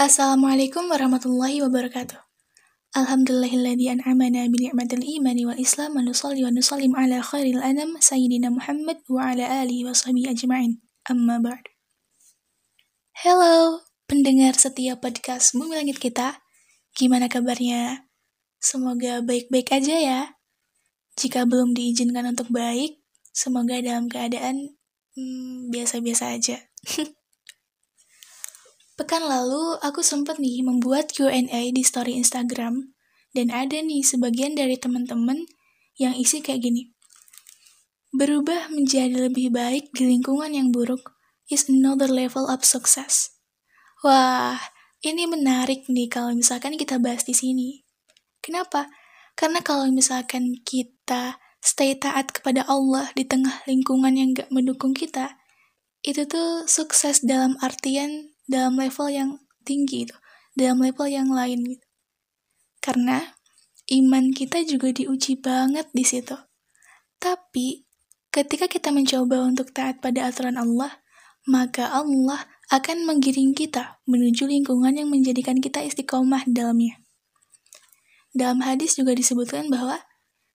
Assalamualaikum warahmatullahi wabarakatuh. Alhamdulillahilladzi an'amana bi ni'matil imani wal islam wa nusalli wa nusallim ala khairil anam sayyidina Muhammad wa ala alihi wa sahbihi ajma'in. Amma ba'd. Hello, pendengar setia podcast Bumi Langit kita. Gimana kabarnya? Semoga baik-baik aja ya. Jika belum diizinkan untuk baik, semoga dalam keadaan hmm, biasa-biasa aja. Pekan lalu, aku sempat nih membuat Q&A di story Instagram, dan ada nih sebagian dari teman-teman yang isi kayak gini. Berubah menjadi lebih baik di lingkungan yang buruk is another level of success. Wah, ini menarik nih kalau misalkan kita bahas di sini. Kenapa? Karena kalau misalkan kita stay taat kepada Allah di tengah lingkungan yang gak mendukung kita, itu tuh sukses dalam artian dalam level yang tinggi itu, dalam level yang lain gitu. Karena iman kita juga diuji banget di situ. Tapi ketika kita mencoba untuk taat pada aturan Allah, maka Allah akan menggiring kita menuju lingkungan yang menjadikan kita istiqomah dalamnya. Dalam hadis juga disebutkan bahwa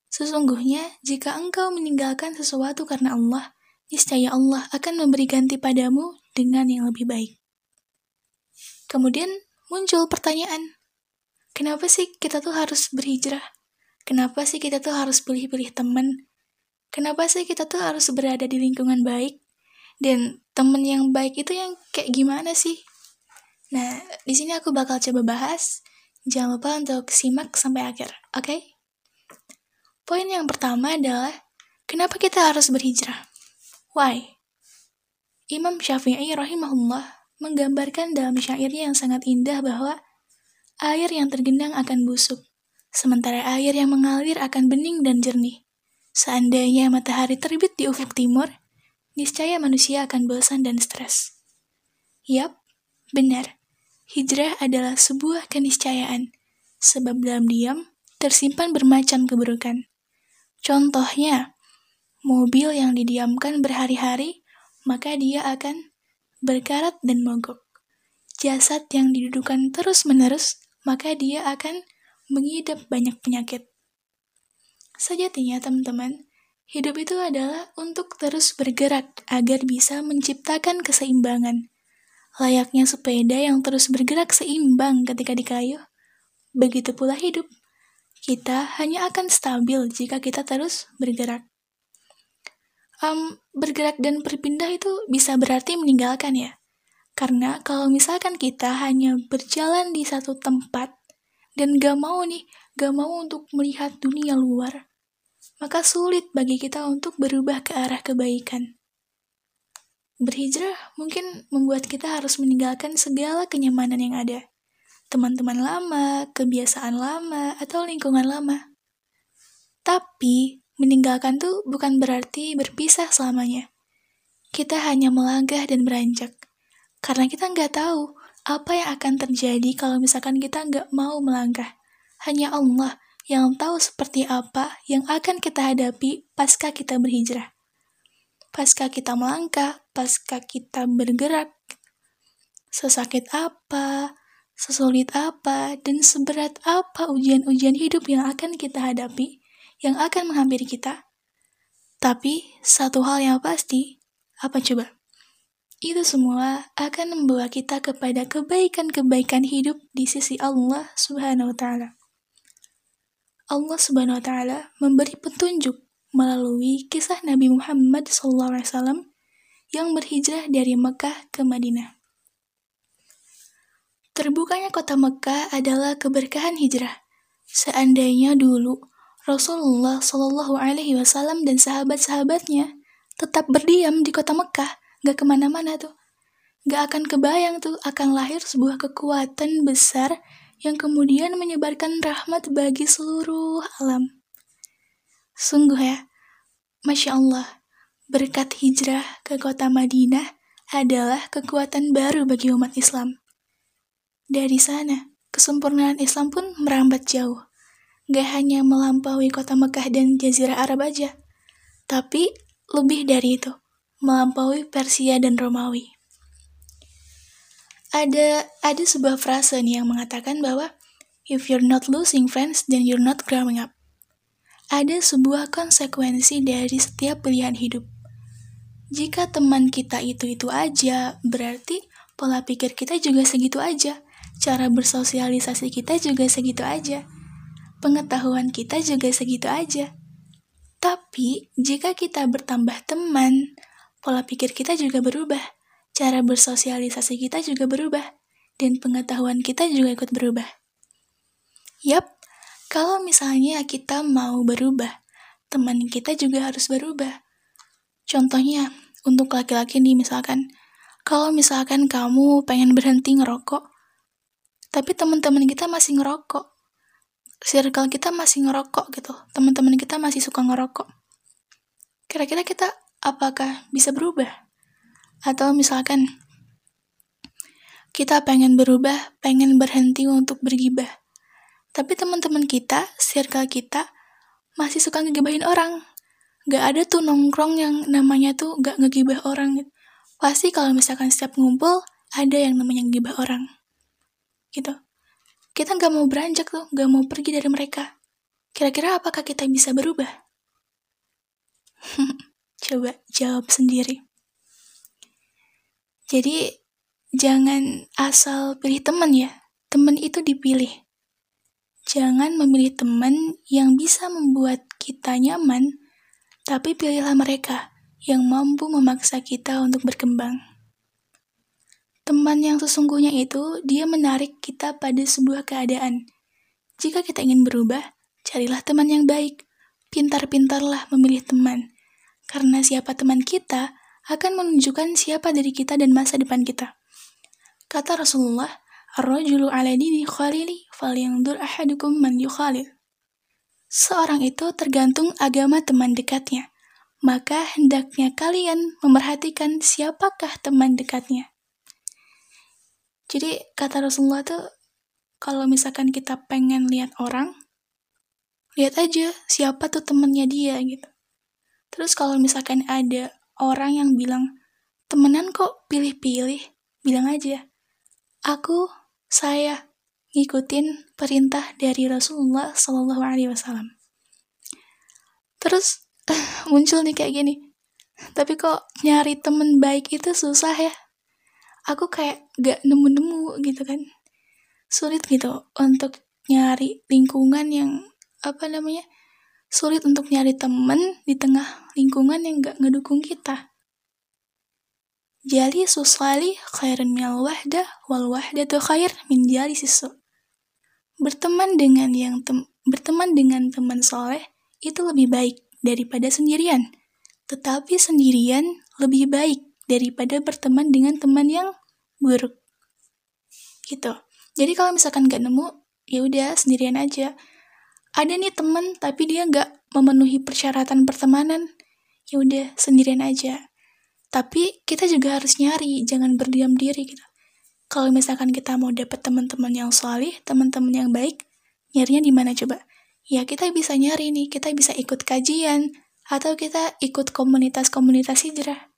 sesungguhnya jika engkau meninggalkan sesuatu karena Allah, niscaya Allah akan memberi ganti padamu dengan yang lebih baik. Kemudian muncul pertanyaan, kenapa sih kita tuh harus berhijrah? Kenapa sih kita tuh harus pilih-pilih teman? Kenapa sih kita tuh harus berada di lingkungan baik? Dan temen yang baik itu yang kayak gimana sih? Nah, di sini aku bakal coba bahas. Jangan lupa untuk simak sampai akhir, oke? Okay? Poin yang pertama adalah, kenapa kita harus berhijrah? Why? Imam Syafi'i rahimahullah menggambarkan dalam syairnya yang sangat indah bahwa air yang tergenang akan busuk, sementara air yang mengalir akan bening dan jernih. Seandainya matahari terbit di ufuk timur, niscaya manusia akan bosan dan stres. Yap, benar. Hijrah adalah sebuah keniscayaan, sebab dalam diam tersimpan bermacam keburukan. Contohnya, mobil yang didiamkan berhari-hari, maka dia akan berkarat dan mogok. Jasad yang didudukan terus-menerus, maka dia akan mengidap banyak penyakit. Sejatinya, teman-teman, hidup itu adalah untuk terus bergerak agar bisa menciptakan keseimbangan. Layaknya sepeda yang terus bergerak seimbang ketika dikayuh, begitu pula hidup. Kita hanya akan stabil jika kita terus bergerak um, bergerak dan berpindah itu bisa berarti meninggalkan ya. Karena kalau misalkan kita hanya berjalan di satu tempat dan gak mau nih, gak mau untuk melihat dunia luar, maka sulit bagi kita untuk berubah ke arah kebaikan. Berhijrah mungkin membuat kita harus meninggalkan segala kenyamanan yang ada. Teman-teman lama, kebiasaan lama, atau lingkungan lama. Tapi, Meninggalkan tuh bukan berarti berpisah selamanya. Kita hanya melangkah dan beranjak. Karena kita nggak tahu apa yang akan terjadi kalau misalkan kita nggak mau melangkah. Hanya Allah yang tahu seperti apa yang akan kita hadapi pasca kita berhijrah. Pasca kita melangkah, pasca kita bergerak, sesakit apa, sesulit apa, dan seberat apa ujian-ujian hidup yang akan kita hadapi, yang akan menghampiri kita. Tapi, satu hal yang pasti, apa coba? Itu semua akan membawa kita kepada kebaikan-kebaikan hidup di sisi Allah Subhanahu wa taala. Allah Subhanahu wa taala memberi petunjuk melalui kisah Nabi Muhammad SAW yang berhijrah dari Mekah ke Madinah. Terbukanya kota Mekah adalah keberkahan hijrah. Seandainya dulu Rasulullah Shallallahu Alaihi Wasallam dan sahabat-sahabatnya tetap berdiam di kota Mekah, gak ke mana-mana tuh. Gak akan kebayang tuh akan lahir sebuah kekuatan besar yang kemudian menyebarkan rahmat bagi seluruh alam. Sungguh ya, Masya Allah, berkat hijrah ke kota Madinah adalah kekuatan baru bagi umat Islam. Dari sana, kesempurnaan Islam pun merambat jauh gak hanya melampaui kota Mekah dan Jazirah Arab aja, tapi lebih dari itu, melampaui Persia dan Romawi. ada ada sebuah frase nih yang mengatakan bahwa if you're not losing friends then you're not growing up. Ada sebuah konsekuensi dari setiap pilihan hidup. Jika teman kita itu-itu aja, berarti pola pikir kita juga segitu aja. Cara bersosialisasi kita juga segitu aja. Pengetahuan kita juga segitu aja. Tapi, jika kita bertambah teman, pola pikir kita juga berubah. Cara bersosialisasi kita juga berubah. Dan pengetahuan kita juga ikut berubah. Yap, kalau misalnya kita mau berubah, teman kita juga harus berubah. Contohnya, untuk laki-laki nih misalkan, kalau misalkan kamu pengen berhenti ngerokok, tapi teman-teman kita masih ngerokok, circle kita masih ngerokok gitu, teman-teman kita masih suka ngerokok. Kira-kira kita apakah bisa berubah? Atau misalkan kita pengen berubah, pengen berhenti untuk bergibah tapi teman-teman kita, circle kita, masih suka ngegibahin orang. Gak ada tuh nongkrong yang namanya tuh gak ngegibah orang. Pasti kalau misalkan setiap ngumpul, ada yang namanya ngegibah orang. Gitu. Kita gak mau beranjak tuh, gak mau pergi dari mereka. Kira-kira apakah kita bisa berubah? Coba jawab sendiri. Jadi, jangan asal pilih teman ya. Teman itu dipilih Jangan memilih teman yang bisa membuat kita nyaman, tapi pilihlah mereka yang mampu memaksa kita untuk berkembang. Teman yang sesungguhnya itu, dia menarik kita pada sebuah keadaan. Jika kita ingin berubah, carilah teman yang baik. Pintar-pintarlah memilih teman. Karena siapa teman kita akan menunjukkan siapa diri kita dan masa depan kita. Kata Rasulullah, Ar-rajulu ala dini khalili falyandur ahadukum man yukhalil. Seorang itu tergantung agama teman dekatnya. Maka hendaknya kalian memerhatikan siapakah teman dekatnya. Jadi kata Rasulullah tuh kalau misalkan kita pengen lihat orang, lihat aja siapa tuh temennya dia gitu. Terus kalau misalkan ada orang yang bilang, temenan kok pilih-pilih, bilang aja, aku saya ngikutin perintah dari Rasulullah Shallallahu Alaihi Wasallam. Terus muncul nih kayak gini, tapi kok nyari temen baik itu susah ya? Aku kayak gak nemu-nemu gitu kan, sulit gitu untuk nyari lingkungan yang apa namanya sulit untuk nyari temen di tengah lingkungan yang gak ngedukung kita. Jali susali khairun minal wahda wal wahdatu khair min jali sisu. Berteman dengan yang tem berteman dengan teman soleh itu lebih baik daripada sendirian. Tetapi sendirian lebih baik daripada berteman dengan teman yang buruk. Gitu. Jadi kalau misalkan gak nemu, ya udah sendirian aja. Ada nih teman tapi dia gak memenuhi persyaratan pertemanan, ya udah sendirian aja tapi kita juga harus nyari, jangan berdiam diri gitu. Kalau misalkan kita mau dapet teman-teman yang solih, teman-teman yang baik, nyarinya di mana coba? Ya kita bisa nyari nih, kita bisa ikut kajian, atau kita ikut komunitas-komunitas hijrah.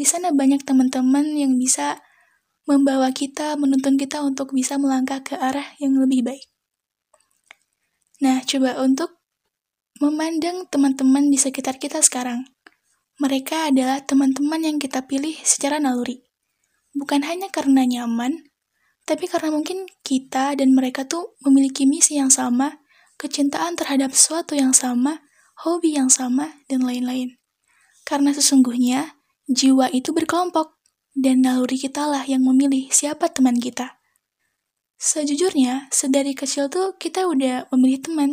Di sana banyak teman-teman yang bisa membawa kita, menuntun kita untuk bisa melangkah ke arah yang lebih baik. Nah, coba untuk memandang teman-teman di sekitar kita sekarang. Mereka adalah teman-teman yang kita pilih secara naluri. Bukan hanya karena nyaman, tapi karena mungkin kita dan mereka tuh memiliki misi yang sama, kecintaan terhadap sesuatu yang sama, hobi yang sama, dan lain-lain. Karena sesungguhnya, jiwa itu berkelompok, dan naluri kita lah yang memilih siapa teman kita. Sejujurnya, sedari kecil tuh kita udah memilih teman,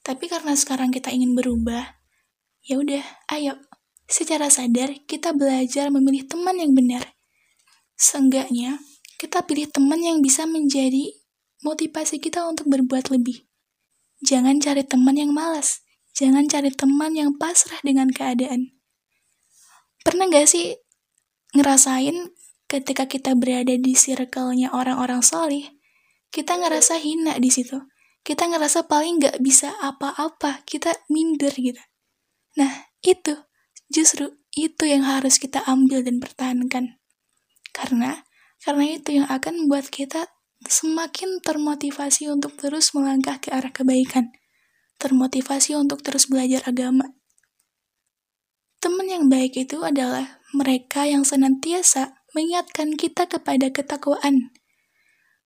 tapi karena sekarang kita ingin berubah, ya udah, ayo secara sadar kita belajar memilih teman yang benar. Seenggaknya, kita pilih teman yang bisa menjadi motivasi kita untuk berbuat lebih. Jangan cari teman yang malas. Jangan cari teman yang pasrah dengan keadaan. Pernah gak sih ngerasain ketika kita berada di circle-nya orang-orang solih, kita ngerasa hina di situ. Kita ngerasa paling gak bisa apa-apa, kita minder gitu. Nah, itu Justru itu yang harus kita ambil dan pertahankan. Karena Karena itu yang akan membuat kita semakin termotivasi untuk terus melangkah ke arah kebaikan. Termotivasi untuk terus belajar agama. Teman yang baik itu adalah mereka yang senantiasa mengingatkan kita kepada ketakwaan.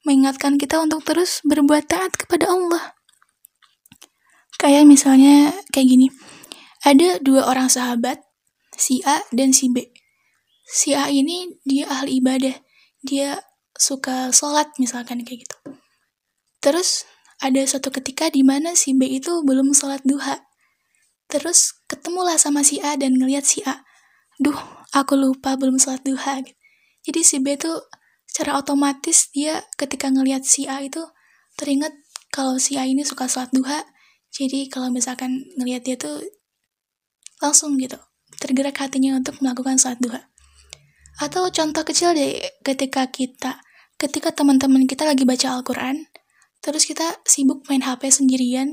Mengingatkan kita untuk terus berbuat taat kepada Allah. Kayak misalnya kayak gini. Ada dua orang sahabat, si A dan si B. Si A ini dia ahli ibadah. Dia suka sholat misalkan kayak gitu. Terus ada suatu ketika di mana si B itu belum sholat duha. Terus ketemulah sama si A dan ngeliat si A. Duh, aku lupa belum sholat duha. Jadi si B tuh secara otomatis dia ketika ngeliat si A itu teringat kalau si A ini suka sholat duha jadi kalau misalkan ngelihat dia tuh langsung gitu tergerak hatinya untuk melakukan sholat duha. Atau contoh kecil deh ketika kita, ketika teman-teman kita lagi baca Al-Quran, terus kita sibuk main HP sendirian,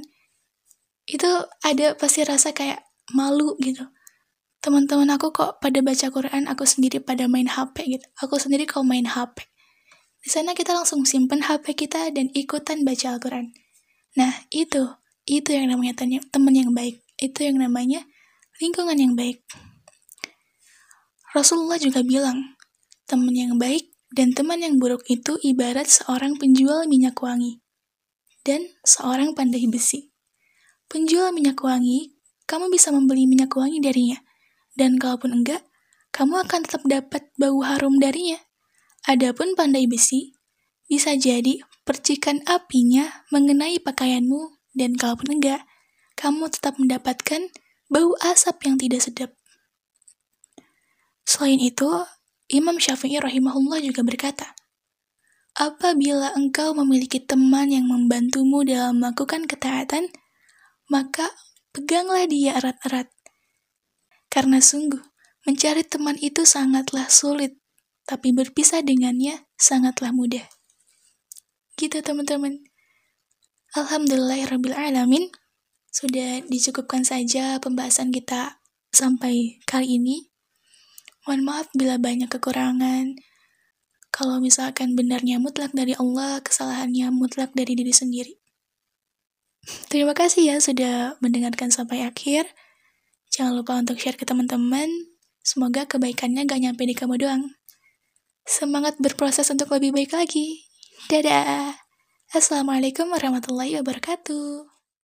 itu ada pasti rasa kayak malu gitu. Teman-teman aku kok pada baca Quran, aku sendiri pada main HP gitu. Aku sendiri kok main HP. Di sana kita langsung simpen HP kita dan ikutan baca Al-Quran. Nah, itu itu yang namanya teman yang baik. Itu yang namanya lingkungan yang baik. Rasulullah juga bilang, teman yang baik dan teman yang buruk itu ibarat seorang penjual minyak wangi dan seorang pandai besi. Penjual minyak wangi, kamu bisa membeli minyak wangi darinya. Dan kalaupun enggak, kamu akan tetap dapat bau harum darinya. Adapun pandai besi, bisa jadi percikan apinya mengenai pakaianmu dan kalaupun enggak, kamu tetap mendapatkan bau asap yang tidak sedap. Selain itu, Imam Syafi'i rahimahullah juga berkata, Apabila engkau memiliki teman yang membantumu dalam melakukan ketaatan, maka peganglah dia erat-erat. Karena sungguh, mencari teman itu sangatlah sulit, tapi berpisah dengannya sangatlah mudah. Gitu teman-teman. Alhamdulillahirrabbilalamin Sudah dicukupkan saja pembahasan kita sampai kali ini. Mohon maaf bila banyak kekurangan. Kalau misalkan benarnya mutlak dari Allah, kesalahannya mutlak dari diri sendiri. Terima kasih ya sudah mendengarkan sampai akhir. Jangan lupa untuk share ke teman-teman. Semoga kebaikannya gak nyampe di kamu doang. Semangat berproses untuk lebih baik lagi. Dadah! Assalamualaikum warahmatullahi wabarakatuh.